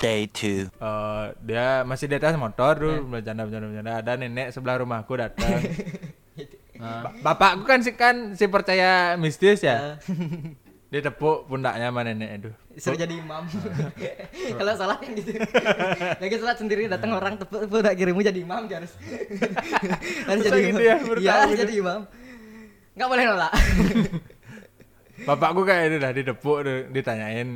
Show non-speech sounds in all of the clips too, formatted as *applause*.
Day 2. Eh, dia masih di atas motor dulu bercanda bercanda bercanda ada nenek sebelah rumahku datang *laughs* Ba- bapakku kan si kan si percaya mistis ya *laughs* dia tepuk pundaknya sama nenek itu Suruh jadi imam. *laughs* Kalau salah kan gitu. Lagi salat sendiri datang orang tepuk tak kirimu jadi imam harus. harus jadi gitu imam. ya? Baru Iya, tahu harus gitu. jadi imam. Enggak boleh nolak. bapakku kayak itu dah ditepuk tuh, ditanyain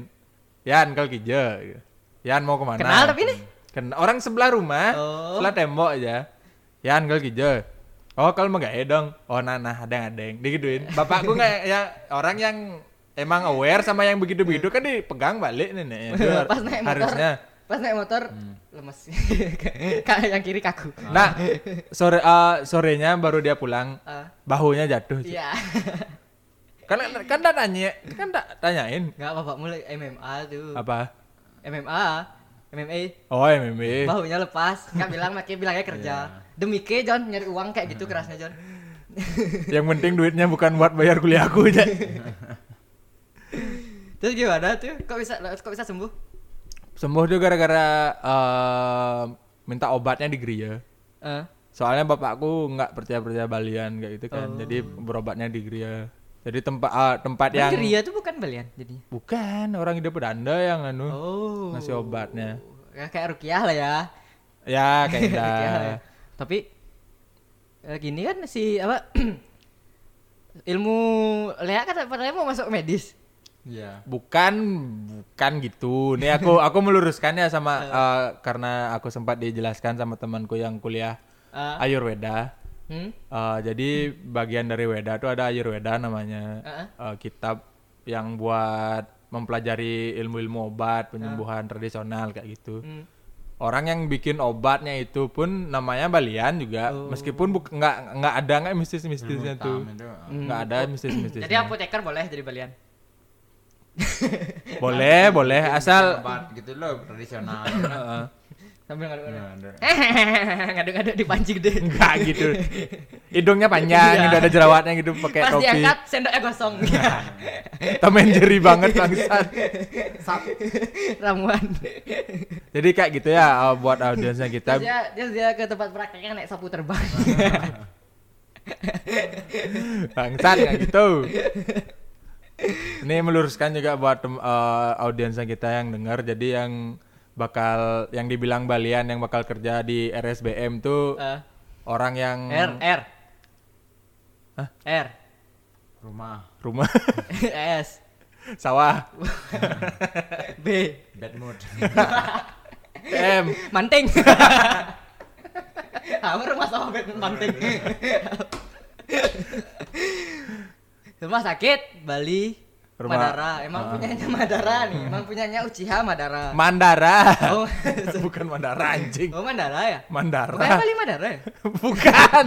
Yan kal kija gitu. Yan mau ke mana Kenal tapi nih? Ken orang sebelah rumah Oh. sebelah tembok aja Yan kal kija Oh kalau mau gak dong Oh nah nah ada yang ada yang digituin Bapakku *laughs* nggak ya orang yang emang aware sama yang begitu-begitu kan dipegang balik neneknya Itu Pas naik motor. harusnya Pas naik motor lemes. *laughs* Kayak yang kiri kaku. Nah sore eh, sorenya baru dia pulang Ah, bahunya jatuh Iya. kan kan tak tanya kan tak tanyain Enggak apa-apa mulai MMA tuh. apa MMA. MMA. oh MMA Bahunya lepas. Enggak bilang makin bilangnya kerja. Demi ke John nyari uang kayak gitu kerasnya John. yang penting duitnya bukan buat bayar kuliahku aja *laughs* Terus gimana tuh? Kok bisa kok bisa sembuh? sembuh tuh gara-gara eh, minta obatnya di gereja Eh. soalnya bapakku nggak percaya percaya balian kayak gitu kan jadi berobatnya di gereja jadi tempat ah, tempat Yang yang Ria tuh bukan balian jadinya. bukan orang hidup pedanda yang anu Oh. ngasih obatnya Ya, kayak rukiah lah ya. ya *laughs* kayak Rukiah lah ya. Tapi eh, gini kan si apa *clears throat* ilmu Lea kan padahal mau masuk medis. Iya. bukan bukan gitu nih aku *laughs* aku meluruskan ya sama eh, karena aku sempat dijelaskan sama temanku yang kuliah Ah. Ayurveda Hmm? Eh, jadi bagian dari Weda tuh ada Ayurveda namanya Heeh. Eh, kitab yang buat mempelajari ilmu-ilmu obat penyembuhan tradisional kayak gitu. Hmm. Orang yang bikin obatnya itu pun namanya Balian juga, meskipun buk- nggak nggak ada nggak mistis-mistisnya Ilmu tuh, itu, nggak ada mistis-mistisnya. Jadi apoteker boleh jadi balian. boleh boleh asal obat gitu loh tradisional. *laughs* Sambil ngadu-ngadu. Nah, ada. Ngadu-ngadu *laughs* dipancing deh. nggak gitu, *laughs* hidungnya panjang, Iya. gitu ada jerawatnya gitu pakai Pas topi, diangkat sendoknya gosong. Tom and Jerry banget *laughs* bangsat. Ramuan. Jadi kayak gitu ya uh, buat audiensnya kita. Terus dia, dia, dia ke tempat prakteknya naik sapu terbang. Bangsat kayak gitu. Ini meluruskan juga buat uh, audiensnya kita yang dengar. Jadi yang bakal yang dibilang Balian yang bakal kerja di RSBM tuh Eh, orang yang R R. Hah? R. Rumah rumah *laughs* S. sawah *laughs* B. bad mood. M Manting. *laughs* Apa rumah sawah bed manting. rumah sakit Bali Rumah- Madara. Emang punyanya Madara nih. Emang punyanya Uchiha Madara. Mandara oh, *laughs* bukan Mandara anjing oh Mandara ya? Bukan Mandara Bali Madara ya? *laughs* bukan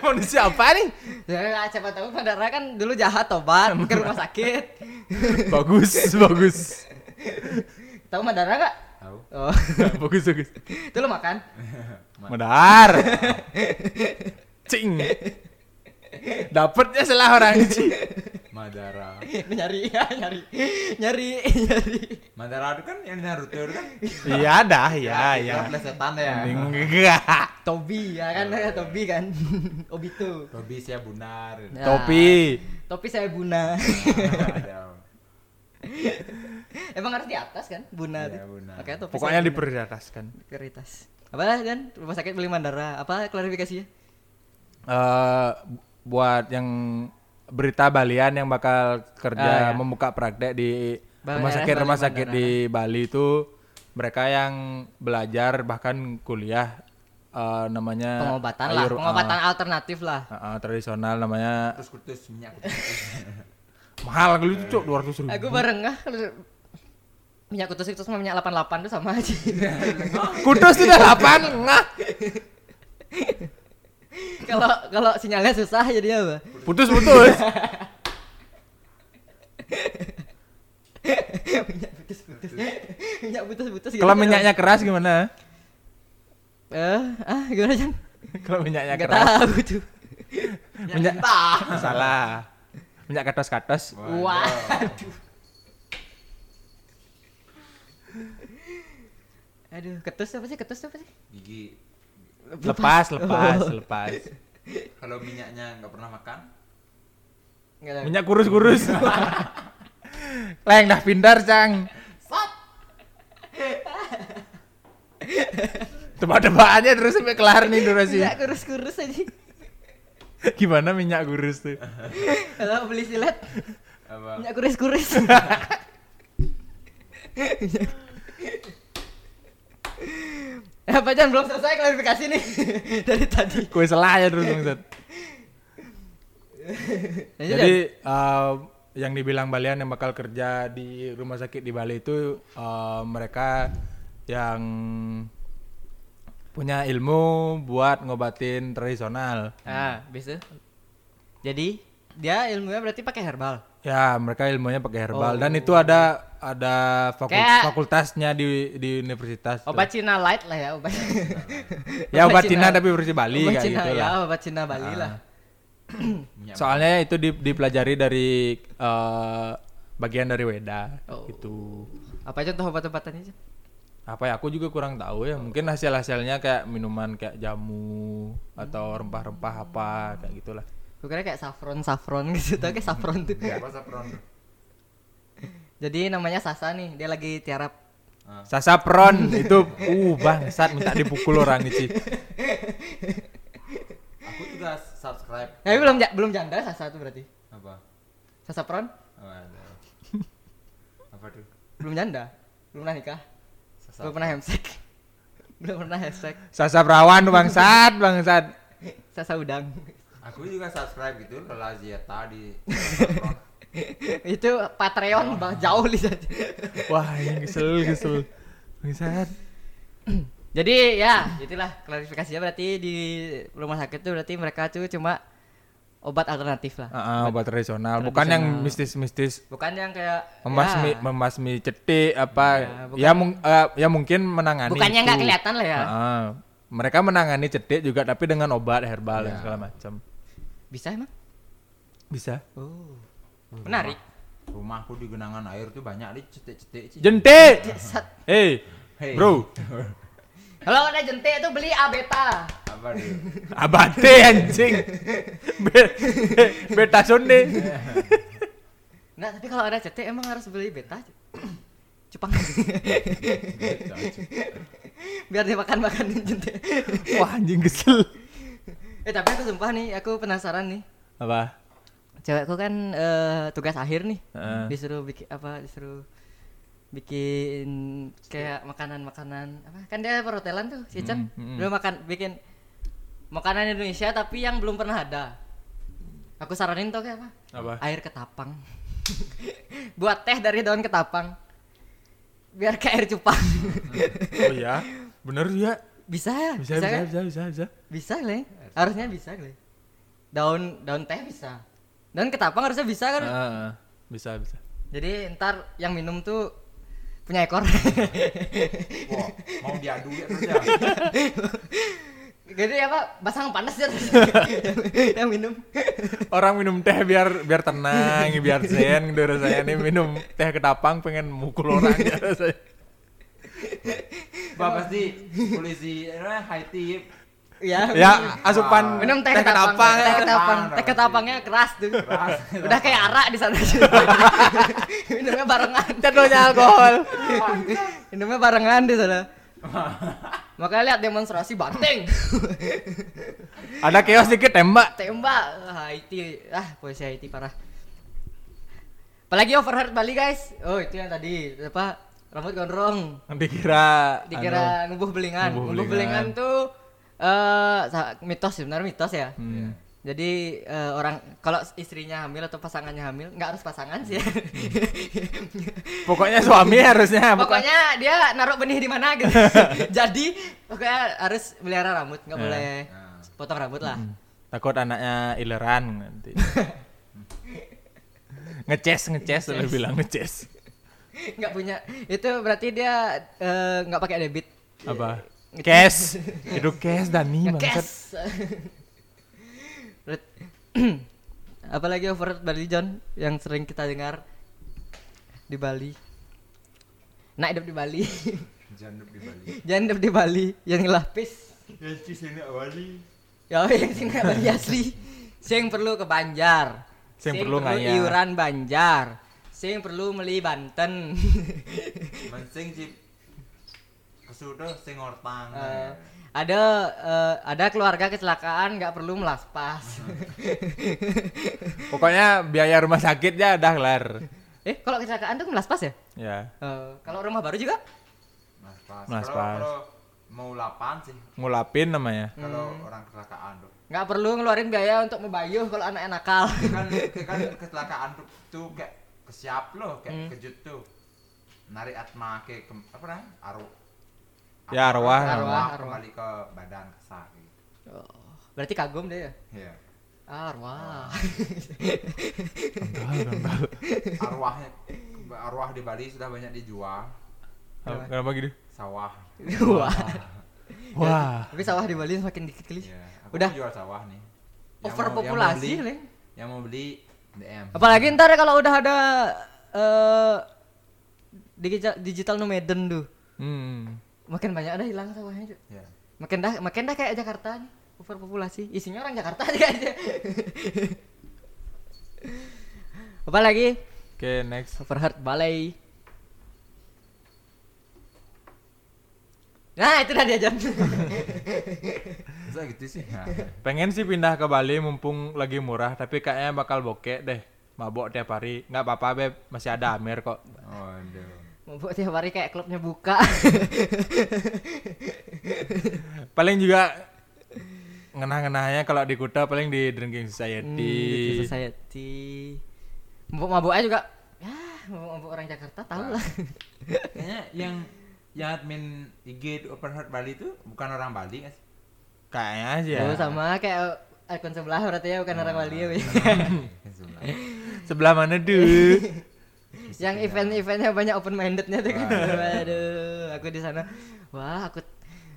manusia apa nih Ya, siapa tahu Madara kan dulu jahat tobat *laughs* ke rumah sakit. bagus bagus tahu Madara gak? Tahu. Oh, bagus bagus itu lo makan? Madar. Cing. Dapatnya salah orang sih. Madara. nyari *laughs* ya, nyari. Nyari, nyari. Madara itu kan yang Naruto itu kan. Iya dah, ya ya. Plesetan ya. Enggak. Tobi ya kan, ya, Tobi kan. *laughs* Obito. Tobi siap bunar. Ya. Topi. Topi saya Buna. *laughs* Emang harus di atas kan, Buna Iya, tuh. Buna. Makanya topi Pokoknya saya Buna. diprioritaskan. prioritas. Apa kan? Rumah sakit beli Mandara. Apa klarifikasinya? Eh buat yang berita Balian yang bakal kerja Ah, ya. membuka praktek di Bal- rumah RS sakit rumah Bali sakit di Bali itu mereka yang belajar bahkan kuliah eh, namanya Pengobatan lah, ayur- pengobatan eh, alternatif lah. eh, eh, tradisional namanya Kutus kutus minyak kutus. *laughs* mahal kali itu cok 200 ribu Aku bareng ah minyak kutus itu sama minyak 88 tuh sama aja. Kudus sudah 8 ngah. *laughs* *laughs* Kalau kalau sinyalnya susah jadi apa? Putus putus. *laughs* minyak putus-putus. minyak putus-putus. Kalau minyaknya keras gimana? eh ah gimana Jan? Kalau minyaknya Gak keras. tahu tuh. Minyak salah. Minyak katos-katos. Waduh. Aduh, ketus apa sih? Ketus apa sih? Gigi. Lepas, lepas, Oh. *laughs* lepas. Kalau minyaknya nggak pernah makan. Minyak kurus-kurus. *laughs* Leng dah pindar, Cang. Tebak-tebakannya terus sampai kelar nih durasi. Minyak kurus-kurus aja. *laughs* Gimana minyak kurus tuh? Kalau beli silet, apa? minyak kurus-kurus. Eh, Pak Jan belum selesai klarifikasi nih *laughs* dari tadi. Kue selah ya terus Bang Zat. Jadi eh, yang dibilang Balian yang bakal kerja di rumah sakit di Bali itu eh, mereka yang punya ilmu buat ngobatin tradisional. Ah, bisa. Jadi dia ilmunya berarti pakai herbal. Ya, mereka ilmunya pakai herbal Oh. dan itu ada ada fakul- Kayak- fakultasnya di di universitas. tuh. Obat Cina light lah ya, obat. *laughs* ya obat Cina tapi versi Bali obat kayak Cina, gitu ya, lah. obat Cina Bali Ah. lah. *clears throat* Soalnya itu di- dipelajari dari eh, bagian dari Weda Oh. gitu. Apa contoh obat-obatannya? Jan? Apa ya aku juga kurang tahu ya. Mungkin hasil-hasilnya kayak minuman kayak jamu atau rempah-rempah apa kayak gitulah. Gue kira kayak saffron saffron *laughs* gitu, tau kayak saffron tuh. apa sapron? Jadi namanya Sasa nih, dia lagi tiarap. Ah. Sasapron itu uh bangsat minta dipukul orang nih Ci. Aku juga subscribe. Tapi belum ja- belum janda Sasa tuh berarti. Apa? Sasapron Oh, ada. Apa tuh? belum janda, belum pernah nikah, Sesat. belum pernah hemsek, *laughs* belum pernah hashtag Sasaperawan bangsat bangsat. Sasa udang. Aku juga subscribe gitu Lola Zieta di Sapron. *laughs* Itu Patreon bah, jauh lihat. Wah, ini kesel kesel. Bangsat. *clears throat* Jadi ya, itulah klarifikasinya berarti di rumah sakit tuh berarti mereka tuh cuma obat alternatif lah. Ah, ah, obat tradisional, bukan yang mistis-mistis Bukan yang kayak membasmi ya, membasmi cetik apa Ya, bukan- ya mung- eh, ya mungkin menangani bukannya nggak kelihatan lah ya. Ah, ah. mereka menangani cetik juga tapi dengan obat herbal dan Ya. segala macam Bisa emang? bisa Oh. Menarik. Rumahku di genangan air tuh banyak di cetek-cetek jentik Sat. hey Hey. bro *laughs* Kalau ada jentik itu beli A beta. Apa tuh? *laughs* abate anjing Be- *laughs* beta sonde Nah, tapi kalau ada cetek emang harus beli beta. *coughs* Cupang. Biar dia makan-makan jentik. wah anjing kesel eh, tapi aku sumpah nih, aku penasaran nih. apa Cewekku kan eh, tugas akhir nih. Heeh. Disuruh bikin apa? Disuruh bikin kayak makanan-makanan apa? Kan dia perhotelan tuh, si Chan. Hmm, hmm. Dia makan bikin makanan Indonesia tapi yang belum pernah ada. Aku saranin tuh kayak apa? apa Air ketapang. *laughs* Buat teh dari daun ketapang. Biar kayak air cupang. oh ya bener ya bisa ya? bisa bisa kan? bisa bisa bisa Bisa, Le. Harusnya bisa, Le. Daun daun teh bisa. Daun ketapang harusnya bisa kan? Ah. bisa bisa Jadi ntar yang minum tuh punya ekor. Wah, mau diadu ya terus ya. *laughs* Jadi apa? Basang panas ya *laughs* yang minum. orang minum teh biar biar tenang biar zen gitu rasanya nih minum teh ketapang pengen mukul orang ya *laughs* rasanya Bah pasti polisi eh, high tip. Ya. ya asupan minum teh, teh ketapang. ketapang Teh ketapang. Teh ketapangnya keras tuh. Keras. Udah kayak arak di sana. *laughs* Minumnya barengan. Cedonya alkohol Minumnya barengan di sana. *laughs* Makanya lihat demonstrasi banteng. *laughs* ada chaos dikit tembak Tembak ah, Haiti. Ah, polisi Haiti parah. Apalagi overheard Bali, guys. Oh, itu yang tadi apa? Rambut gondrong. dikira Dikira nubuh belingan. nubuh Nubuh, belingan. belingan. tuh eh sa- mitos sebenarnya mitos ya. hmm. Jadi eh, orang kalau istrinya hamil atau pasangannya hamil, nggak harus pasangan sih. ya. *laughs* pokoknya suami harusnya bukan- pokoknya dia naruh benih di mana gitu. *laughs* Jadi pokoknya harus melihara rambut, nggak Ya. boleh Nah. potong rambut lah. Hmm. takut anaknya ileran nanti *laughs* ngeces ngeces udah bilang ngeces nggak punya itu berarti dia eh, nggak pakai debit apa Cash itu cash Dani ngekes *laughs* Red- *clears throat* apalagi overheard Bali John yang sering kita dengar di Bali nah hidup di Bali *laughs* Jangan di Bali. Jandep di Bali yang lapis. Ya di sini Bali. Ya *laughs* yang sini Bali asli. Sing perlu ke Banjar. Sing perlu ngayah. iuran Banjar. Sing perlu meli Banten. Mensing sih kesudo sing ortang. Eh, ada eh, ada keluarga kecelakaan nggak perlu melaspas. *laughs* Pokoknya biaya rumah sakitnya udah kelar. eh kalau kecelakaan tuh melaspas ya? Ya. Eh, kalau rumah baru juga? Mas pas. Mas Kalau- pas. Kalau mau lapan sih. Ngulapin namanya. Kalau orang kecelakaan tuh. Nggak perlu ngeluarin biaya untuk membayuh kalau anak nakal. kan kan *laughs* kecelakaan tuh, tuh kayak kesiap loh kayak Hmm. kejut tuh narik atma ke, ke apa namanya aru Ya, arwah. Arwah, arwah. kembali ke badan kesah gitu Oh, berarti kagum deh ya? Iya. Arwah. arwahnya arwah di Bali sudah banyak dijual Kenapa gitu? sawah Wah. Wah. Tapi sawah di Bali semakin dikit kali. Iya, aku Udah. mau jual sawah nih Yang yang Overpopulasi, beli- Leng. yang mau beli DM Apalagi ntar kalau udah ada eh digital, digital nomaden tuh. Hmm. Makin banyak ada hilang sawahnya, Cuk. ya Makin dah makin dah kayak Jakarta nih. Overpopulasi. Isinya orang Jakarta aja aja. *laughs* Apalagi Oke, next. Overheard Balai. Nah, itu dah diajar. *laughs* bisa gitu sih nah, Pengen sih pindah ke Bali mumpung lagi murah, tapi kayaknya bakal bokek deh. Mabok tiap hari. Nggak apa-apa, Beb. Masih ada Amer kok. waduh Mau buat tiap hari kayak klubnya buka. Paling juga ngenah-ngenahnya kalau di Kuta paling di Drinking Hmm, Society. gitu society. Mabuk-mabuknya juga ya, mabuk-mabuk orang Jakarta tahu lah. kayaknya yang yang admin IG Open Heart Bali itu bukan orang Bali kan Kayaknya aja. ya. Oh, sama kayak akun sebelah berarti ya bukan orang Bali ya. Wi. *laughs* Sebelah mana tuh? *laughs* Yang event-eventnya banyak open mindednya tuh kan. Waduh, aku di sana. Wah, aku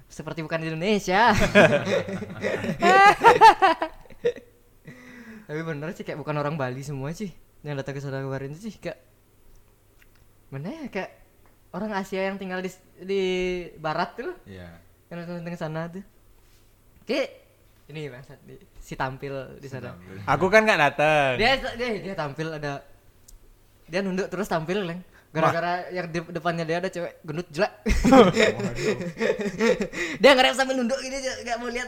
seperti bukan di Indonesia. *laughs* Tapi bener sih kayak bukan orang Bali semua sih yang datang ke sana kemarin sih kayak mana ya kayak orang Asia yang tinggal di di barat tuh loh, Iya. yang datang ke sana tuh. Kayak ini di si tampil di sana. Aku kan nggak datang. Dia dia dia tampil ada dia nunduk terus tampil leng. Gara-gara yang di depannya dia ada cewek gendut jelek. *laughs* dia ngerem sambil nunduk gini aja, nggak mau lihat.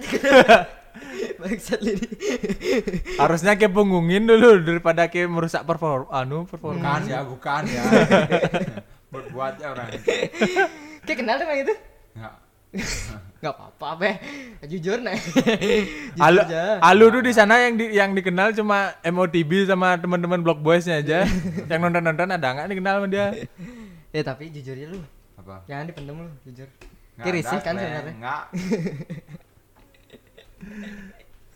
*laughs* Bangsat ini. Harusnya ke punggungin dulu daripada ke merusak perform anu perform. Bukan ya, bukan ya. *laughs* Buat-buat ya orang. Kayak kenal sama itu? Enggak. Nggak apa-apa beh. Jujur nih. *laughs* Alu, aja. Alu tuh di sana yang di, yang dikenal cuma MOTB sama teman-teman Block Boysnya aja. *laughs* yang nonton-nonton ada nggak dikenal sama dia? Ya *laughs* tapi jujur ya lu. Apa? Jangan dipendem lu, jujur. Nggak risih ada, kan sebenarnya. Enggak.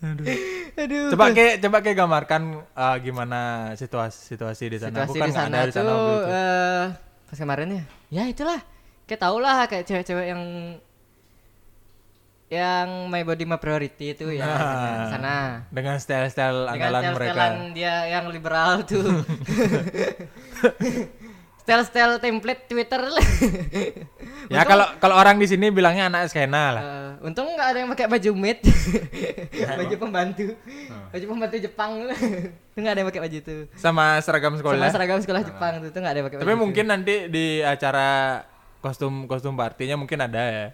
Aduh. Coba ke coba ke gambarkan eh, gimana situasi situasi di sana. situasi Aku kan di nggak sana ada di sana tuh waktu itu. eh, pas kemarin ya ya itulah kayak tau lah kayak cewek-cewek yang yang my body my priority itu ya Nah, sana Dengan style-style dengan andalan mereka. dia yang liberal tuh *laughs* style-style template Twitter lah Ya kalau kalau orang di sini bilangnya anak skena lah. Eh, untung nggak ada yang pakai baju maid *laughs* baju pembantu baju pembantu Jepang *laughs* itu nggak ada yang pakai baju itu Sama seragam sama sekolah. seragam sekolah Jepang tuh tuh nggak ada yang pakai Tapi baju itu. mungkin nanti di acara kostum kostum partinya mungkin ada ya.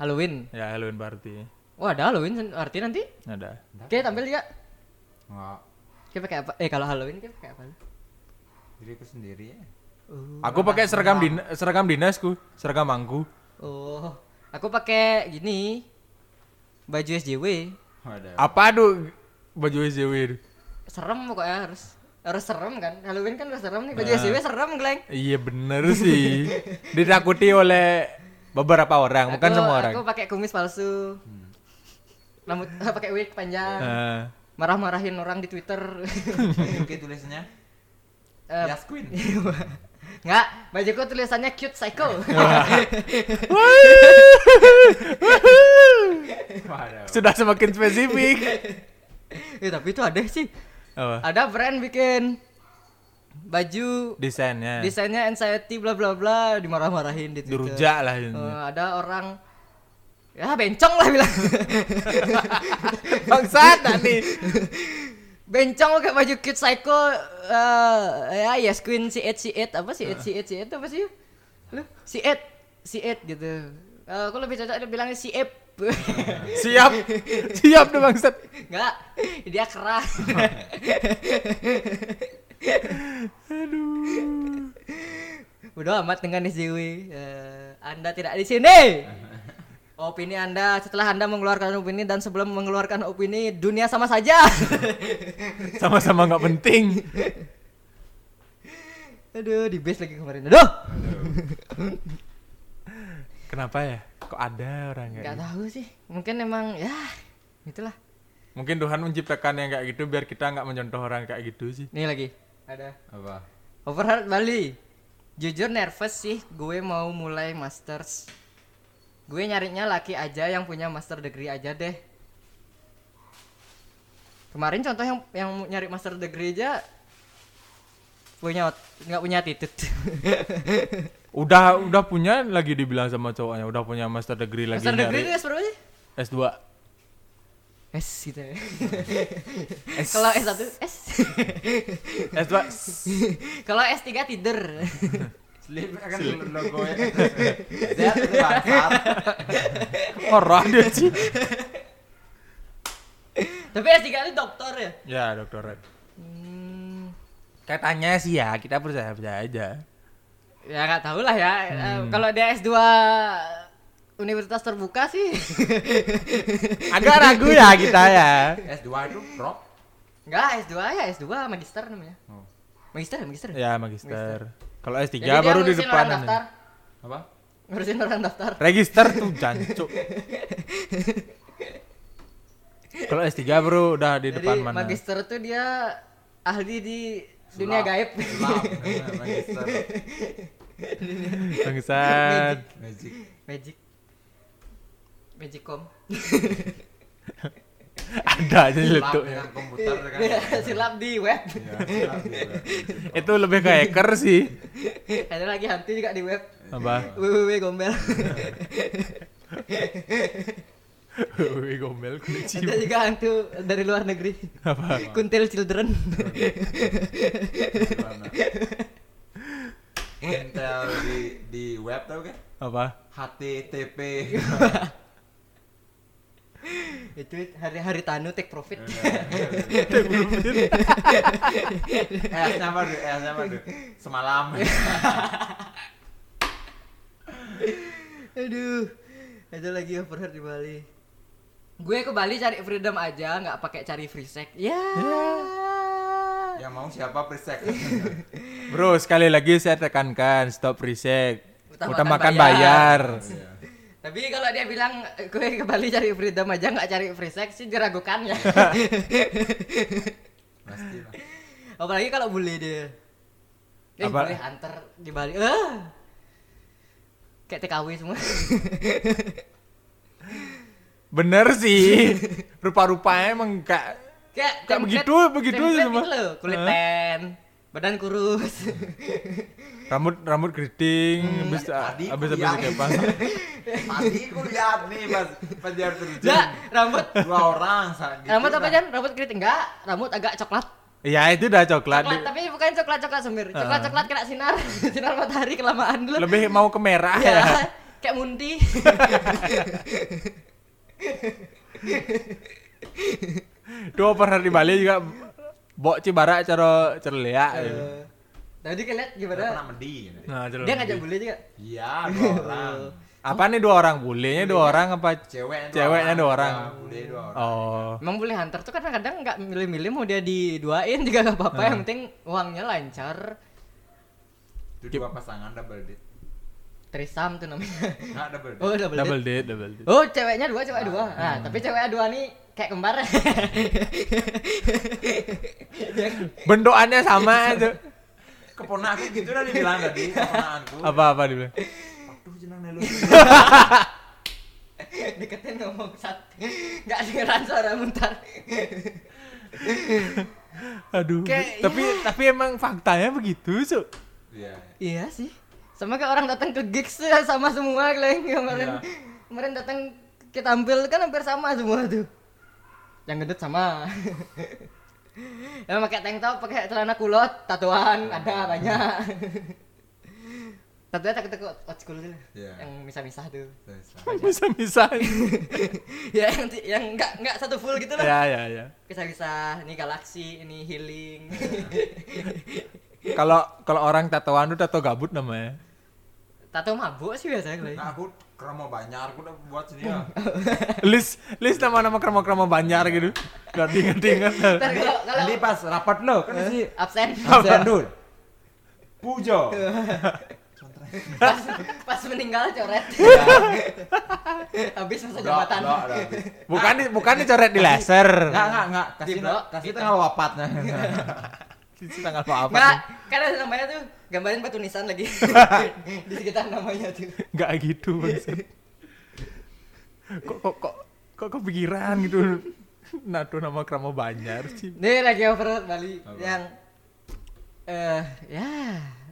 Halloween Ya Halloween party. oh ada Halloween arti nanti Ada. Oke tampil juga Enggak. Kayak pakai apa? Eh kalau Halloween kayak pakai apa? Diriku sendiri ya. Oh. Aku pakai seragam din seragam dinasku, seragam mangku. Oh. Aku pakai gini. Baju SJW. Waduh. Apa tuh baju SJW itu? Serem pokoknya harus harus serem kan. Halloween kan harus serem nih. Baju Nah. SJW serem, Gleng. Iya bener sih. *laughs* Ditakuti oleh beberapa orang, bukan Aku- semua orang. Aku pakai kumis palsu. Rambut *laughs* pakai wig panjang. Nah, Marah-marahin orang di Twitter. *laughs* Oke tulisannya Eh, Yas Queen. Enggak, *laughs* bajuku tulisannya cute psycho. Sudah semakin spesifik. Eh, tapi itu ada sih. Apa? Ada brand bikin baju Desainnya. desainnya anxiety bla bla bla dimarah-marahin di Twitter. Dirujak lah Eh, ini. ada orang ya bencong lah bilang *laughs* Bangsat nih. *laughs* bencong pakai baju kid psycho eh ya yes queen si eight si eight apa si eight si eight si eight apa sih lu si eight si eight gitu Eh, aku lebih cocok dia bilangnya si eight *laughs* Siap. Siap deh bangsat. Enggak, dia keras. Udah amat dengan SJW. Eh, anda tidak di sini. Opini Anda setelah Anda mengeluarkan opini dan sebelum mengeluarkan opini dunia sama saja. Sama-sama nggak penting. Aduh, di base lagi kemarin. Aduh. Kenapa ya? Kok ada orang kayak Enggak gitu? tahu sih. Mungkin emang ya itulah. Mungkin Tuhan menciptakan yang kayak gitu biar kita nggak mencontoh orang kayak gitu sih. Nih lagi. Ada. Apa? Overheard Bali. Jujur nervous sih gue mau mulai masters. Gue nyarinya laki aja yang punya master degree aja deh. Kemarin contoh yang yang nyari master degree aja punya nggak punya attitude. *laughs* Udah udah punya lagi dibilang sama cowoknya, udah punya master degree lagi master degree itu nyari S berapa sih? S2. S gitu *laughs* ya. Kalau S1 S. S2. *laughs* Kalau S3 tidur. Slip kan logo ya. *laughs* Lihat itu bangsat. Orang dia sih. Tapi S3 itu dokter ya. Ya, doktorat. Hmm, Katanya sih ya, kita percaya percaya aja. ya nggak tahu lah ya. Hmm. kalau dia S2 universitas terbuka sih. *laughs* Agak ragu ya kita ya. S2 itu rock. Enggak, S2 ya, S2 magister namanya. Oh. Magister, magister. Ya, magister. Kalau S3 Jadi baru di depan. orang daftar. Apa? Ngurusin orang daftar. Register tuh *laughs* jancuk. Kalau S3 baru udah di Jadi depan mana? magister tuh dia ahli di dunia Sulap. gaib. Sulap. *laughs* Magister. Bangsat. Magic. Magic. Magicom. *laughs* Ada aja dengan komputer kan. Silap di web. Ya, sulap juga. Itu lebih ke hacker sih. Ada lagi hantu juga di web. Apa? www gombel. Wih gombel Ada konnichiwa. juga hantu dari luar negeri. Apa? Kuntil children. Intel di di web tau kan? Apa? HTTP. *laughs* Itu hari-hari tanu take profit. S-nya apa tuh? S-nya apa tuh? Semalam. *laughs* Aduh. Ada lagi overheard di Bali. Gue ke Bali cari freedom aja, nggak pakai cari free sex. Ya. Yang mau siapa presek? Bro, sekali lagi saya tekankan stop reset. Utamakan Utamakan bayar. bayar. Tapi kalau dia bilang gue ke Bali cari freedom aja nggak cari free sex sih diragukan ya. *laughs* Pasti lah. Apalagi kalau boleh dia. Eh, Apa- boleh antar di Bali. Ah. Kayak TKW semua. *laughs* Bener sih. Rupa-rupanya emang Kayak Kayak template- begitu, begitu semua. gitu loh, kulit Hah? ten, badan kurus. rambut rambut keriting, habis tadi habis habis kuliah. kepang. Tadi aku lihat nih *laughs* pas pas dia terjun. Enggak, rambut Dua orang saat gitu. rambut apa. Jan? Rambut keriting enggak, rambut agak coklat. Ya itu udah coklat. Coklat, tapi bukan coklat-coklat semir. Coklat-coklat kena sinar, *laughs* sinar matahari kelamaan dulu. Lebih mau ke merah ya, ya. kayak munti. *laughs* Dua pernah di Bali juga Bok Cibara cara cerleak. gitu. Eh, Tadi kalian Dia gimana? pernah mending. gitu. Nah, cara Dia ngajak bule juga. Iya, dua *laughs* orang. Apa nih dua orang? Bulenya dua orang apa? Ceweknya dua Ceweknya dua orang. Ya, bule dua orang. Oh. Emang boleh hunter tuh kadang-kadang nggak milih-milih mau dia diduain juga gak apa-apa. Yang penting uangnya lancar. Itu dua pasangan double date. Trisam tuh namanya. Enggak double date. Oh double, Double date. date, double date. Oh ceweknya dua, cewek dua. Nah tapi cewek dua nih kayak kembar. *laughs* Bentukannya sama itu. Keponakku gitu udah dibilang tadi, keponakanku. Apa apa dia bilang? Aduh, jenang nelu. *laughs* Deketin ngomong sat. Nggak dengeran suara muntar. Aduh. Kayak- tapi tapi emang faktanya begitu, Su. Iya. Iya sih. Sama kayak orang datang ke gigs tuh sama semua kalian kemarin. Kemarin datang kita tampil kan hampir sama semua tuh. Yang gendut sama. *laughs* Yang pakai tank top, pakai celana kulot, tatoan ada banyak. *laughs* Tatoan tak ketemu old school tuh. Iya. Yang misah-misah tuh. Bisa-bisa. *laughs* ya yang yang enggak enggak satu full gitu loh. ya, ya, ya. Misah-misah, ini galaksi, ini healing. Kalau kalau orang tatoan tuh tato gabut namanya. Tato mabuk sih biasanya kalian. Nah, aku kerama banyak, aku udah buat sini ya. *laughs* list list nama-nama krama-krama banjar gitu. Gak kalau kalau Nanti pas rapat lo, kan si absen absen dulu. Pujo. pas, pas meninggal coret *laughs* habis masa jabatan. Bukan di, bukan dicoret di laser. Enggak, enggak, enggak. Kasih Di blok, *laughs* kasih tanggal wafatnya. Di tanggal apa? Nggak, kan ada namanya tuh gambarin batu nisan lagi *laughs* di sekitar namanya tuh Enggak gitu, Bang. kok kok kok kok kepikiran gitu. Nato nama krama banjar sih. ini lagi over Bali Apa? yang eh ya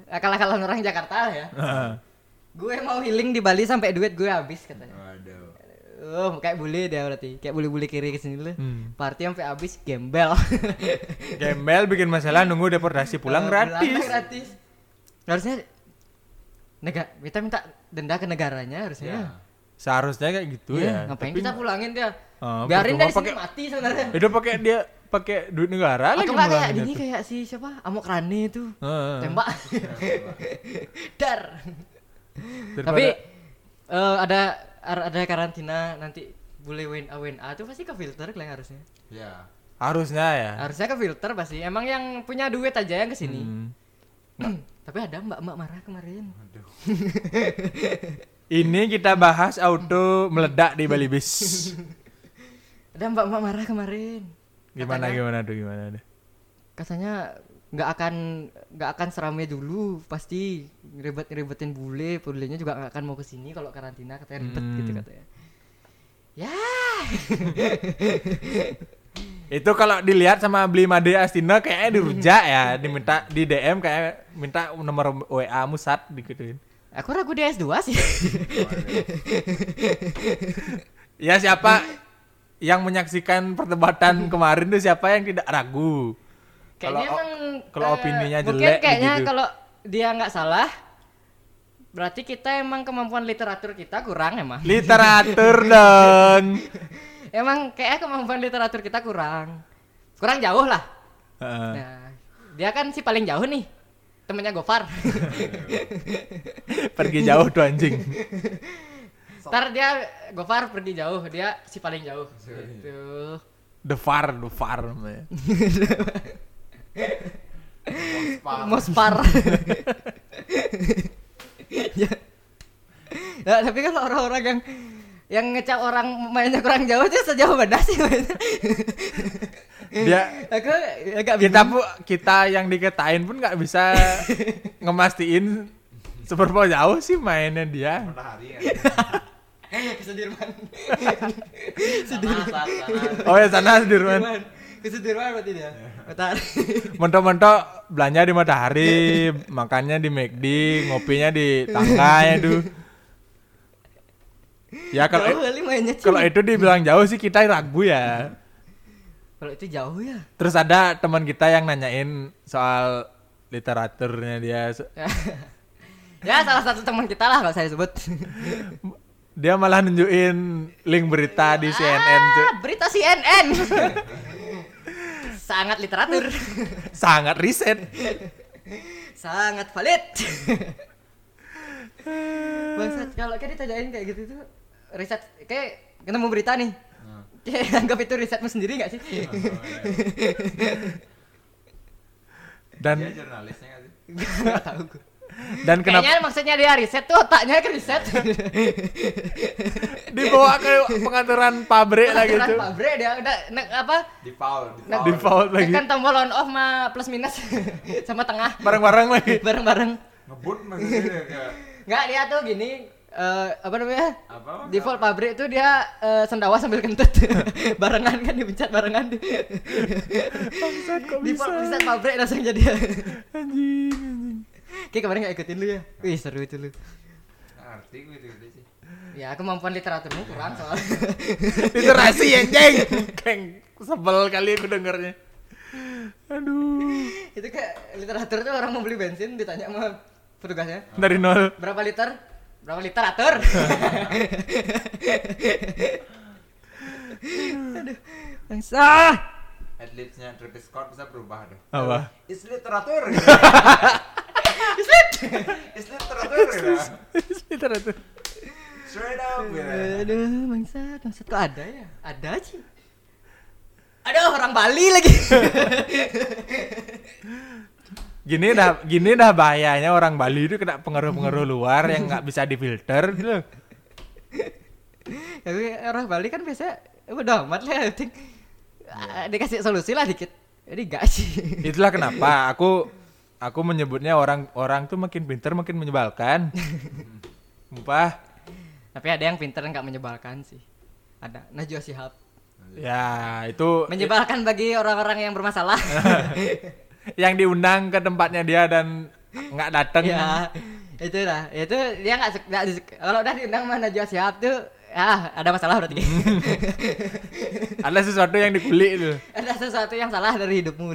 akal-akalan orang Jakarta lah ya gue mau healing di Bali sampai duit gue habis katanya Waduh. oh kayak bule dia berarti kayak bule-bule kiri ke sini lah Hmm. party sampai habis gembel Gembel bikin masalah nunggu deportasi pulang Eh, gratis. gratis harusnya negara kita minta denda ke negaranya harusnya Ya. Seharusnya kayak gitu Iya, ya. ngapain Tapi kita pulangin dia? Oh, Biarin dari sini pakai- mati sebenarnya. *laughs* itu pakai dia pakai duit negara lagi enggak kayak pulangnya ini tuh. kayak si siapa? Amok Rane itu. Heeh. Tembak. *laughs* Dar. Daripada- Tapi eh, ada ada karantina nanti boleh WNA WNA tuh pasti ke filter kalian harusnya. Ya. harusnya ya. Harusnya ke filter pasti. Emang yang punya duit aja yang ke sini. Hmm. *clears throat* Tapi ada mbak-mbak marah kemarin. Aduh. *laughs* Ini kita bahas auto meledak di Bali Bis. *laughs* Ada mbak-mbak marah kemarin. Gimana Katanya- gimana tuh gimana deh. katanya nggak akan nggak akan seramai dulu pasti ribet ribetin bule bulenya juga nggak akan mau ke sini kalau karantina katanya ribet Hmm. gitu katanya ya *laughs* Itu kalau dilihat sama beli Made Astina kayaknya dirujak ya, *laughs* diminta di DM kayak minta nomor WA Musat digituin. aku ragu di S2 sih *laughs* Ya siapa yang menyaksikan perdebatan *laughs* kemarin tuh siapa yang tidak ragu? kayaknya Kalau- emang kalau eh, opininya mungkin jelek kayaknya begitu. kalau dia nggak salah berarti kita emang kemampuan literatur kita kurang emang Literatur dong. Emang kayaknya kemampuan literatur kita kurang kurang jauh lah Heeh. nah, dia kan si paling jauh nih temennya Gofar *laughs* Pergi jauh tuh anjing. *laughs* Ntar dia Gofar pergi jauh, dia si paling jauh. Gitu. The Far, The Far namanya. *laughs* Mospar. ya. ya, tapi kalau orang-orang yang yang ngecap orang mainnya kurang jauh itu sejauh mana sih mainnya? Dia Aku agak kita bingung. pun kita yang diketain pun nggak bisa *laughs* ngemastiin seberapa jauh sih mainnya dia. Matahari ya. ke Sudirman. Sana, sana. Oh ya sana Sudirman. Sudirman. Ke Sudirman berarti dia. Matahari. Mentok-mentok belanja di Matahari, makannya di McD, ngopinya di tangganya tuh. Ya kalau kalau itu dibilang jauh sih kita ragu ya. Kalau itu jauh ya. Terus ada teman kita yang nanyain soal literaturnya dia. *laughs* ya salah satu teman kita lah kalau saya sebut. *laughs* Dia malah nunjukin link berita di CNN tuh. Ah, berita CNN. *laughs* Sangat literatur. Sangat riset. Sangat valid. Bangsat, kalau kayak ditanyain kayak gitu tuh riset kayak ketemu berita nih. Kayak anggap itu risetmu sendiri gak sih? *laughs* Dan Dia jurnalisnya nggak sih? *laughs* Gak tahu gue. dan kenapa Kayaknya maksudnya dia riset tuh otaknya ke riset. *laughs* dibawa ke pengaturan pabrik lah Aturan gitu. pabrik dia udah ne- apa? Di foul, di Nah, foul. Di default lagi. Tekan tombol on off sama plus minus sama tengah Bareng-bareng lagi. bareng-bareng. Ngebut maksudnya kayak Enggak dia tuh gini eh, apa namanya? Apa? Default pabrik itu dia eh, sendawa sambil kentut. *laughs* barengan kan dipencet barengan. *laughs* Bangsat kok bisa. Default pencet pabrik langsung jadi. *laughs* Anjing, anjing. Kayak kemarin gak ikutin lu ya? Wih seru itu lu. Ngerti gue itu sih. Ya kemampuan literaturmu kurang soalnya. Literasi anjing. Keng sebel kali aku dengernya. Aduh. itu kayak literatur tuh orang mau beli bensin ditanya sama petugasnya Dari nol. berapa liter berapa literatur *laughs* aduh bangsa Atletnya Travis Scott bisa berubah deh. Apa? Is literatur. gitu. *laughs* Is literatur. gitu. Literatur. Straight up. gitu. aduh bangsa bangsa kok ada ya ada sih aduh orang Bali lagi *laughs* Gini dah gini dah bahayanya orang Bali itu kena pengaruh-pengaruh luar yang nggak bisa difilter *laughs* gitu. tapi orang Bali kan biasa udah amat lah penting Ah, dikasih solusi lah dikit jadi enggak sih Itulah kenapa *laughs* aku aku menyebutnya orang orang tuh makin pinter makin menyebalkan. *laughs* Mumpah. tapi ada yang pinter nggak menyebalkan sih ada Najwa Shihab Ya, itu menyebalkan bagi orang-orang yang bermasalah yang diundang ke tempatnya dia dan nggak datang. ya itu lah itu dia nggak kalau udah diundang sama Najwa Shihab tuh ah ada masalah berarti *laughs* Ada sesuatu yang dikulik itu. ada sesuatu yang salah dari hidupmu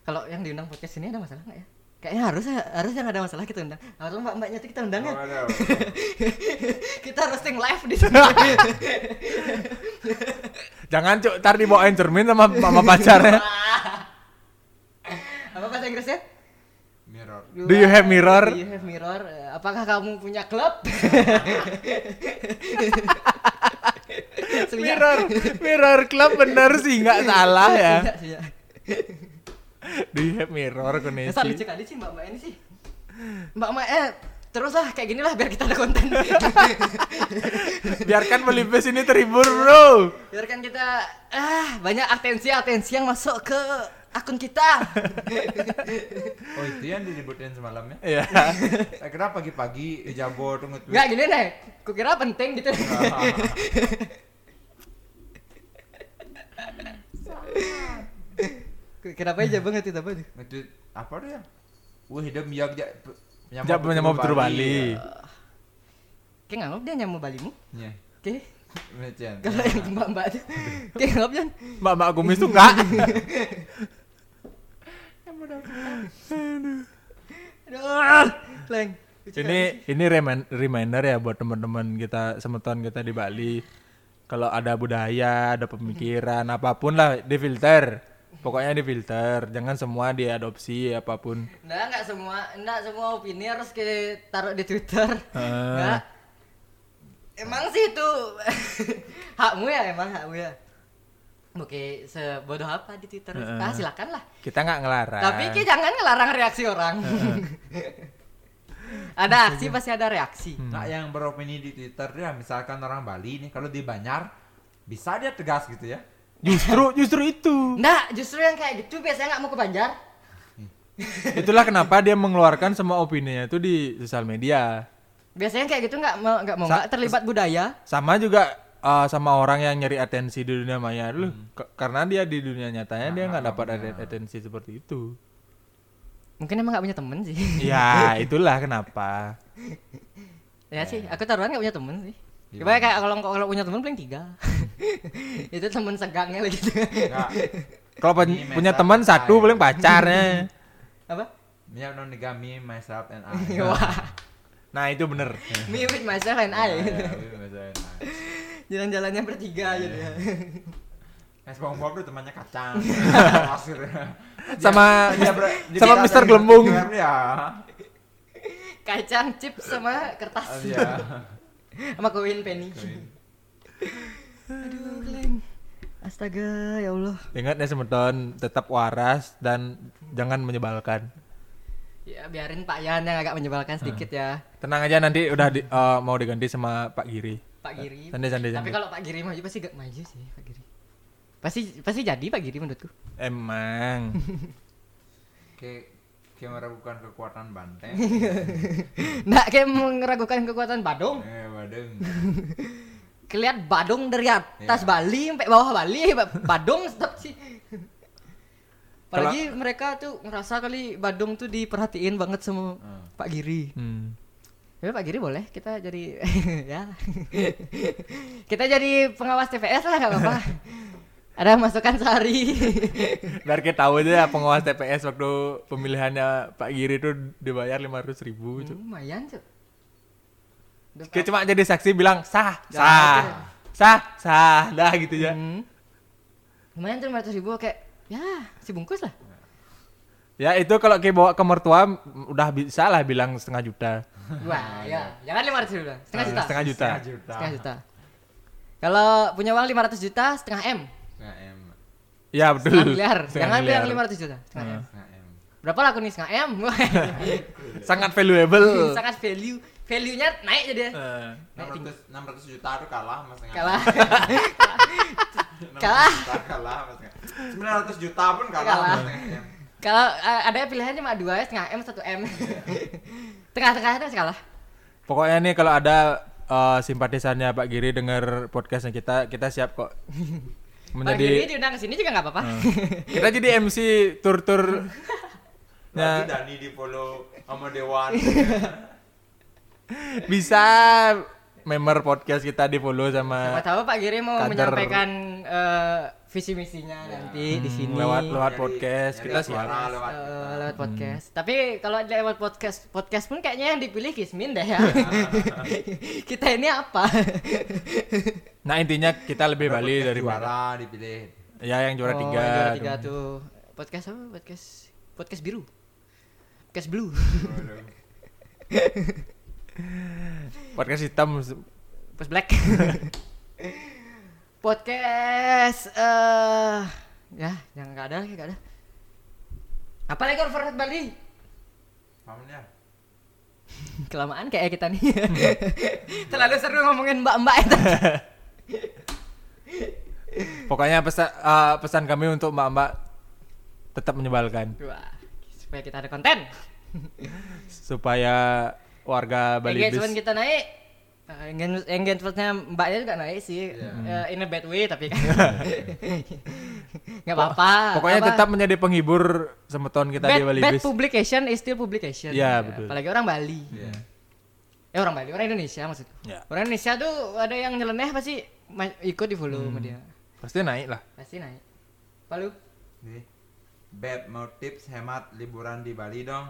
kalau yang diundang podcast ini ada masalah nggak ya kayaknya harus harus yang ada masalah kita undang harus mbak mbaknya tuh kita undang ya Oh, ada. *laughs* kita roasting live di sini *laughs* Jangan cuk, ntar dibawain cermin sama sama pacarnya. Apa bahasa Inggrisnya Mirror. Do you have mirror? Do you have mirror? Apakah kamu punya klub? Mirror, mirror club bener sih nggak salah ya. Suya, suya. Do you have mirror Masa lucu koneksi? kali sih mbak mbak ini sih. Mbak mbak eh terus lah kayak gini lah biar kita ada konten. Biarkan Melipes ini terhibur bro. Biarkan kita ah banyak atensi atensi yang masuk ke akun kita. *laughs* Oh itu yang diributin semalam ya? Iya. *laughs* Saya kira pagi-pagi di Jabo tunggu tweet. Enggak gini nih, kukira penting gitu. *laughs* Kenapa aja banget itu apa tuh? Nge-tweet apa tuh ya? Wih hidup jak Jak menyamar betul Bali. Kayak nganggap dia nyamu balimu. Iya. Oke. Kalau yang mbak-mbak tuh kayak nganggap. Mbak-mbak kumis tuh enggak. Aduh, leng. Ini ini remin- reminder ya buat teman-teman kita semeton kita di Bali. Kalau ada budaya, ada pemikiran, apa pun lah difilter. Pokoknya difilter, jangan semua diadopsi apa pun. Nah, enggak semua, enggak semua opini harus kita taruh di Twitter. Ah. Enggak. Emang sih itu *laughs* hakmu ya, emang hakmu ya. Oke, sebodoh apa di Twitter? Heeh. Ah, silakan lah. Kita nggak ngelarang. Tapi Ki jangan ngelarang reaksi orang. *laughs* ada aksi pasti ada reaksi. Nah yang beropini di Twitter dia misalkan orang Bali nih kalau di Banyar bisa dia tegas gitu ya. Justru justru itu. Nah, justru yang kayak gitu biasanya nggak mau ke Banjar. *laughs* Itulah kenapa dia mengeluarkan semua opininya itu di sosial media. Biasanya kayak gitu nggak mau nggak mau Sa- nggak terlibat budaya. Sama juga uh, sama orang yang nyari atensi di dunia maya dulu. Ke- karena dia di dunia nyatanya dia nggak dapat aten- atensi seperti itu. Mungkin emang nggak punya temen sih. ya *laughs* itulah kenapa. ya sih, aku taruhan nggak punya temen sih. Gimana? Coba kayak kalau kalau punya temen paling tiga. *laughs* itu temen segangnya lagi gitu. Enggak. *laughs* Kalau pen- punya teman satu paling pacarnya. Apa? Minyak monogami myself and I. Wah, Nah itu bener. me with myself and I. Ya, myself and I. Jalan-jalannya bertiga gitu ya. *laughs* Nah, SpongeBob tuh temannya kacang. *laughs* Pasir. Sama Dia ber- dia sama dari Gelembung. Ya. Kacang chips sama kertas. Iya. *laughs* sama koin penny. Aduh, Glenn. Astaga, ya Allah. Ingat ya semeton tetap waras dan jangan menyebalkan. Ya biarin Pak Yan yang agak menyebalkan sedikit ya. Tenang aja nanti udah di- uh, mau diganti sama Pak Giri. Pak Giri. Tapi kalau Pak Giri maju pasti gak maju sih Pak Giri. Pasti pasti jadi Pak Giri menurutku. Emang. *laughs* Kayak Kayak meragukan kekuatan banteng. *laughs* Nggak kayak meragukan kekuatan Badung. eh, badeng. *laughs* Kelihat Badung dari atas Iya. Bali sampai bawah Bali, Ba- Badung tetap sih. Apalagi mereka tuh ngerasa kali Badung tuh diperhatiin banget sama Hmm. Pak Giri. Hmm. Ya Pak Giri boleh kita jadi *laughs* ya. kita jadi pengawas TPS lah nggak apa-apa. Ada masukan sehari. *laughs* Biar kita tahu aja ya pengawas TPS waktu pemilihannya Pak Giri itu dibayar 500 ribu. Cuk. Lumayan tuh. Udah, Kayak cuma jadi saksi bilang sah, Ya, sah, sah, sah, dah gitu ya. Hmm. Lumayan tuh 500 ribu kayak ya si bungkus lah. Ya itu kalau kayak bawa ke mertua udah bisa lah bilang setengah juta. Wah ya jangan 500 ribu lah. Setengah Eh, juta. Setengah juta. Setengah juta. Setengah juta. Kalau punya uang 500 juta setengah M. Setengah M. Ya betul. Setengah miliar. Setengah Jangan miliar. bilang 500 juta. Setengah M. Setengah M. Berapa laku nih setengah M? *laughs* Sangat valuable. *laughs* Sangat value. Value-nya naik jadi. ya. Eh, 600 600 juta itu kalah mas setengah Kalah. M. *laughs* 600 Kalah. juta kalah mas setengah M. 900 juta pun kalah, Kalah. Kalau eh, ada pilihan cuma dua ya, setengah M satu M. Tengah-tengah itu kalah. Pokoknya nih kalau ada eh, simpatisannya Pak Giri dengar podcastnya kita, kita siap kok *laughs* Pak Giri menjadi diundang ke sini juga nggak apa-apa. kita jadi MC tur-tur Ya. Dani di follow sama Dewan. *laughs* bisa member podcast kita di follow Siapa sama tahu Pak Giri mau Kader. menyampaikan eh, visi misinya nanti di sini. Hmm, lewat lewat Nyari- podcast kita suara lewat kita. lewat podcast. Tapi kalau lewat podcast podcast pun kayaknya yang dipilih Kismin deh ya. *laughs* Kita ini apa? *laughs* Nah intinya kita lebih Bali Podcast dari juara dipilih. ya yang juara Oh, tiga. Juara tiga tuh. Podcast apa? Podcast podcast biru. Podcast blue. *laughs* Podcast hitam Podcast black. *laughs* podcast eh ya yang nggak ada nggak ada. Apa lagi corporate Bali? Paham ya? *laughs* Kelamaan kayak kita nih. *laughs* Terlalu seru ngomongin mbak-mbak itu. Pokoknya pesan eh, pesan kami untuk mbak-mbak tetap menyebalkan Wah, supaya kita ada konten. supaya warga Bali Engagement bis kita naik. engage- Engagementnya mbaknya juga naik sih, Eh, in a bad way tapi kan *laughs* nggak apa-apa. Pokoknya Apa? tetap menjadi penghibur semeton kita bad, di Bali bad bis. publication is still publication. Iya, Ya, betul. Apalagi orang Bali. Iya. Eh orang Bali, orang Indonesia maksudku. Ya. Orang Indonesia tuh ada yang nyeleneh pasti ikut di follow sama dia. Pasti naik lah. Pasti naik. Palu. Nih. Beb mau tips hemat liburan di Bali dong.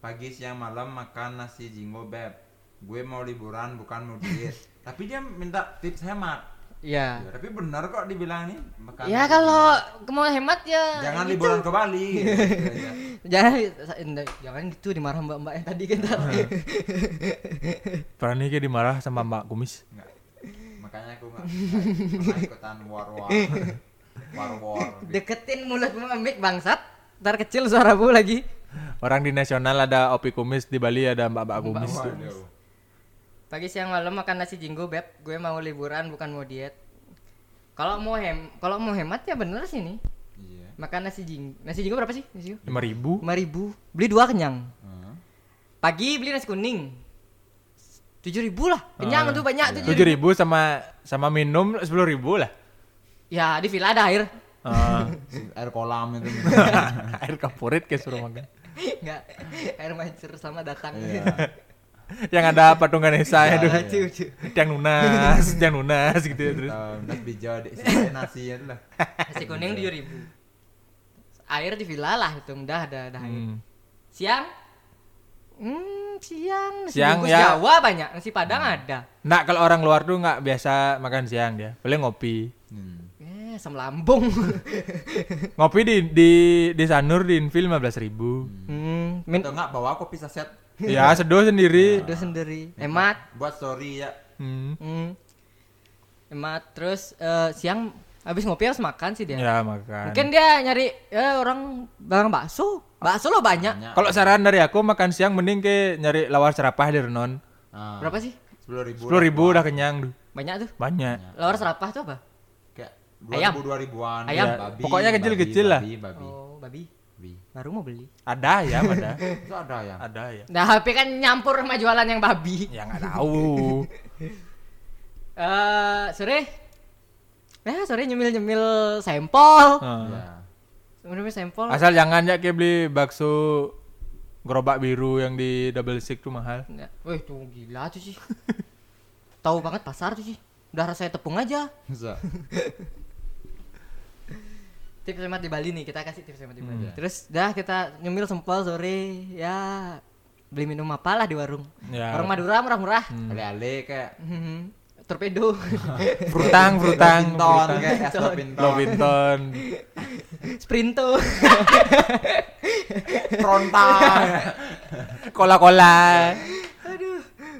Pagi siang malam makan nasi jinggo beb. Gue mau liburan bukan mau diet. *laughs* Tapi dia minta tips hemat. Iya. Ya, tapi benar kok dibilang nih. makan Ya kalau mau hemat ya jangan gitu. liburan ke Bali. *laughs* gitu aja. Jangan jangan gitu dimarah mbak-mbak yang tadi kan. Pernah *laughs* kayak dimarah sama Mbak Kumis. Enggak. Makanya aku enggak pernah ikutan war war. War war. Deketin mulutmu amik bangsat. Ntar kecil suaramu lagi. Orang di nasional ada Opi Kumis, di Bali ada Mbak-Mbak Kumis. Waduh. Pagi siang malam makan nasi jinggo beb. Gue mau liburan bukan mau diet. Kalau mau hem, kalau mau hemat ya bener sih nih. Iya. Makan nasi jinggo. Nasi jinggo berapa sih? Nasi jinggo? Lima ribu. Lima ribu. Beli dua kenyang. Heeh. Pagi beli nasi kuning. Tujuh ribu lah. Kenyang Ah. tuh banyak tujuh Tujuh ribu. ribu sama sama minum sepuluh ribu lah. Ya di villa ada air. Ah, *laughs* Air kolam itu. *laughs* air kapurit kayak suruh makan. Enggak. Air mancur sama datang. Iya. *laughs* Yang ada patung Ganesha Ya, itu. lucu, lucu. Yang nunas, *laughs* yang nunas gitu ya terus. Tahu, Nas bija di sini nasi itu lah. Nasi kuning tujuh ribu. Air di villa lah itu udah ada ada air. Hmm. Siang? Hmm, siang. Nasi Siang, ya. Jawa banyak. Nasi Padang ada. Nah kalau orang luar tuh nggak biasa makan siang dia, paling ngopi. Hmm. Asam lambung. *laughs* Ngopi di di di Sanur di Infil 15 ribu. hmm, min Atau enggak bawa kopi saset Ya seduh sendiri. udah sendiri. Hemat. buat story ya. Hmm. Hmm. Hemat terus eh, siang habis ngopi harus makan sih dia. Ya makan. Mungkin dia nyari ya orang barang bakso. Bakso lo banyak. Banyak. Kalau saran dari aku makan siang mending ke nyari lawar serapah di Renon. Ah, Berapa sih? Sepuluh ribu. Sepuluh ribu udah kenyang tuh. Banyak tuh. Banyak. Lawar serapah tuh apa? Ayam. dua ribu dua ribuan. Ayam. babi, Pokoknya babi, kecil-kecil lah. Babi, babi. Oh, babi. Beli. Baru mau beli. Ada ya, ada. *laughs* Itu ada ya. ada ya. Nah, HP kan nyampur sama jualan yang babi. Ya nggak tahu. *laughs* Eh, sore. Ya, sore nyemil-nyemil sampel. Heeh. Ya. Nyemil sampel. Asal jangan ya kayak beli bakso gerobak biru yang di double stick tuh mahal. Ya, Wih, tuh gila tuh sih. Tahu banget pasar tuh sih. Udah rasanya tepung aja. *laughs* Tips hemat di Bali nih, kita kasih tips hemat di Hmm. Bali. Terus dah kita nyemil sempol sore, ya beli minum apa lah di warung. Ya. Warung Madura murah-murah. Hmm. Ale-ale kayak Hmm. Torpedo. *laughs* Frutang, frutang, Pinton frutang. kayak Pinton. Lobinton. Sprinto. *laughs* Fronta. *laughs* Cola-cola.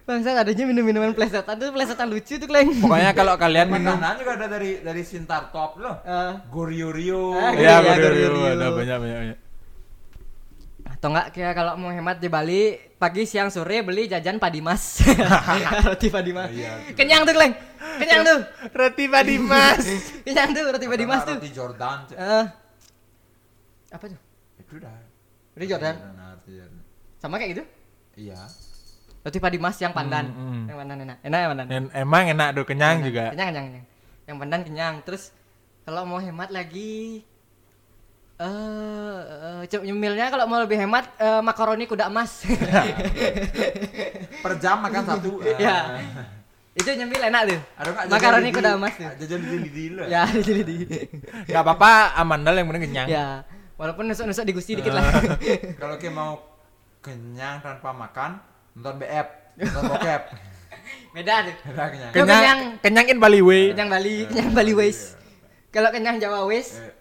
Aduh, bangsat adanya minum-minuman plesetan tuh plesetan lucu tuh, Kleng. Pokoknya kalau kalian minum Makanan juga ada dari dari Sintar Top loh. Eh, Gorio-rio. Ah, ya, Iya, bener, Gorio-Rio. ada banyak banyak. banyak. atau enggak kayak kalau mau hemat di Bali pagi siang sore beli jajan padimas *laughs* roti padimas Iya. kenyang tuh Kleng kenyang tuh Roti Padimas. *laughs* kenyang tuh roti padimas tuh Roti Jordan. Eh, apa tuh Itu dah. roti Jordan Nah, roti Jordan. sama kayak gitu Iya. Roti padimas yang pandan. Hmm, hmm. yang pandan enak. Enak ya pandan? En- Emang enak tuh kenyang juga. kenyang kenyang kenyang. Yang pandan kenyang. Terus kalau mau hemat lagi eh eh, cep- nyemilnya kalau mau lebih hemat eh, makaroni kuda emas. Per jam makan satu. *laughs* ya. Itu nyemil enak tuh. Nggak makaroni jajan kuda emas tuh. Jajan di di lo. ya di sini di Gak apa-apa, amandel yang penting kenyang. ya walaupun nusuk-nusuk di gusti dikit lah. *laughs* Kalau kita mau kenyang tanpa makan, nonton BF, nonton bokep. Udah kenyang. Ke- Kenyang, kenyang. kenyangin Bali way. kenyang Bali kenyang Bali ways kalau kenyang Jawa ways Eh,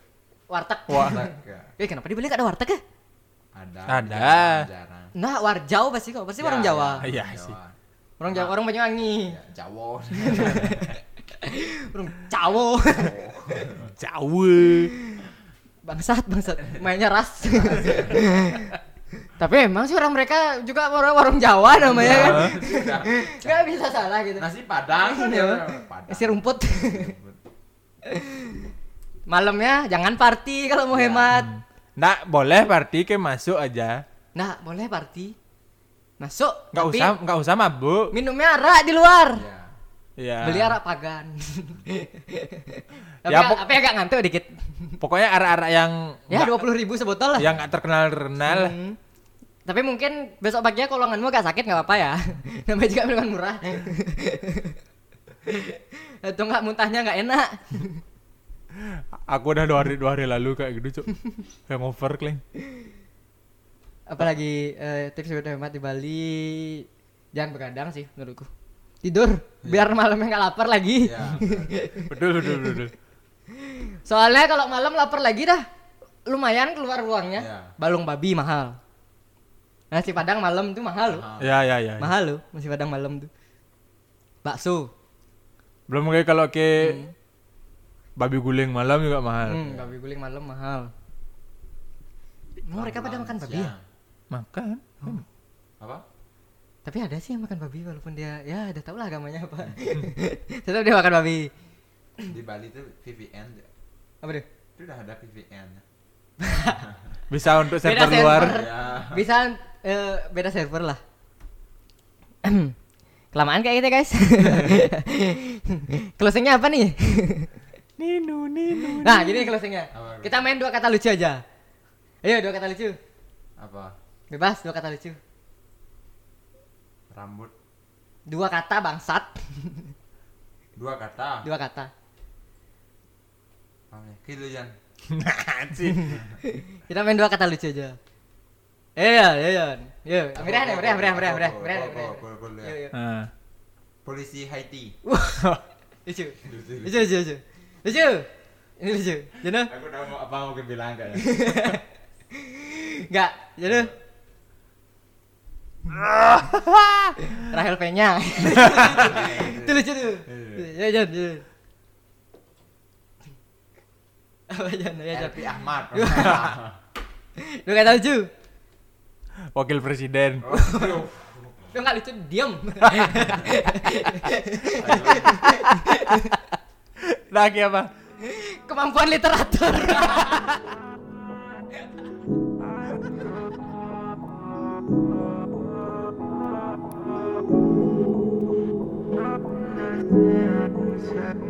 warteg Wah. ya. *laughs* eh kenapa di Bali gak ada warteg ya Ada. Ada. jarang, nah warjau pasti kok pasti warung Jawa Iya Jawa. sih. orang Jawa orang Banyuwangi Jawa. *laughs* orang Jawa Jauh. bangsat bangsat mainnya ras tapi emang sih orang mereka juga warung, warung Jawa namanya kan Sudah. *laughs* nggak bisa salah gitu Nasi Padang kan ya. Padang. isi rumput *laughs* malamnya jangan party kalau mau Ya. hemat Nah, boleh party ke masuk aja. nah boleh party masuk Nggak tapi usah, nggak usah mabuk. minumnya arak di luar Ya. Iya. beli arak pagan *laughs* tapi, Ya, ya, pok- tapi agak ngantuk dikit Pokoknya arah-arah yang ya dua puluh ribu sebotol lah yang nggak terkenal terkenal. Hmm. Tapi mungkin besok paginya kolonganmu agak sakit nggak apa-apa ya. *laughs* Namanya juga minuman murah. *laughs* Atau nggak muntahnya nggak enak. *laughs* Aku udah dua hari dua hari lalu kayak gitu cuk. Hangover kleng. Apalagi eh, tips buat hemat di Bali jangan begadang sih menurutku. Tidur biar malamnya nggak lapar lagi. Ya. Betul betul betul. betul. Soalnya kalau malam lapar lagi dah lumayan keluar uangnya. Ya. Balung babi mahal. Nasi padang malam tuh mahal loh. Mahal. Ya ya ya. Mahal loh nasi padang malam tuh. Bakso. Belum kayak kalau ke babi guling malam juga mahal. Hmm, babi guling malam mahal. Emang mereka pada makan babi ya? Makan. Apa? Tapi ada sih yang makan babi walaupun dia ya udah tau lah agamanya apa. *laughs* Tetap dia makan babi. Di Bali tuh VPN. Apa deh? Itu udah ada VPN. *laughs* Bisa untuk Beda server luar. server. Ya. Bisa eh, beda server lah. *clears throat* Kelamaan kayak gitu guys. *laughs* Closingnya apa nih? *laughs* Ninu ninu. nah gini closingnya. Apa? Kita main dua kata lucu aja. Ayo dua kata lucu. Apa? Bebas dua kata lucu. Rambut. Dua kata bangsat. Dua kata. Dua kata. Ya? Kilo Jan. Kita main dua kata lucu aja. Iya, iya, iya. Yo, meriah nih, meriah, meriah, meriah, meriah, meriah, meriah. Gol, gol, gol, Yo, ya. yo. Ah. Polisi Haiti. *laughs* Lucu. Lucu, lucu, lucu. Lucu. Ini lucu. Jono? Aku udah mau apa mau bilang kayaknya. Enggak, *laughs* Jono. *laughs* Rahel Penya. Itu lucu tuh. Ya, Jon, Apa? Ya, Ahmad. *laughs* Lu kata lucu. Wakil presiden. Lu enggak lucu, diam. *laughs* Lagi apa? Kemampuan literatur. Set *laughs*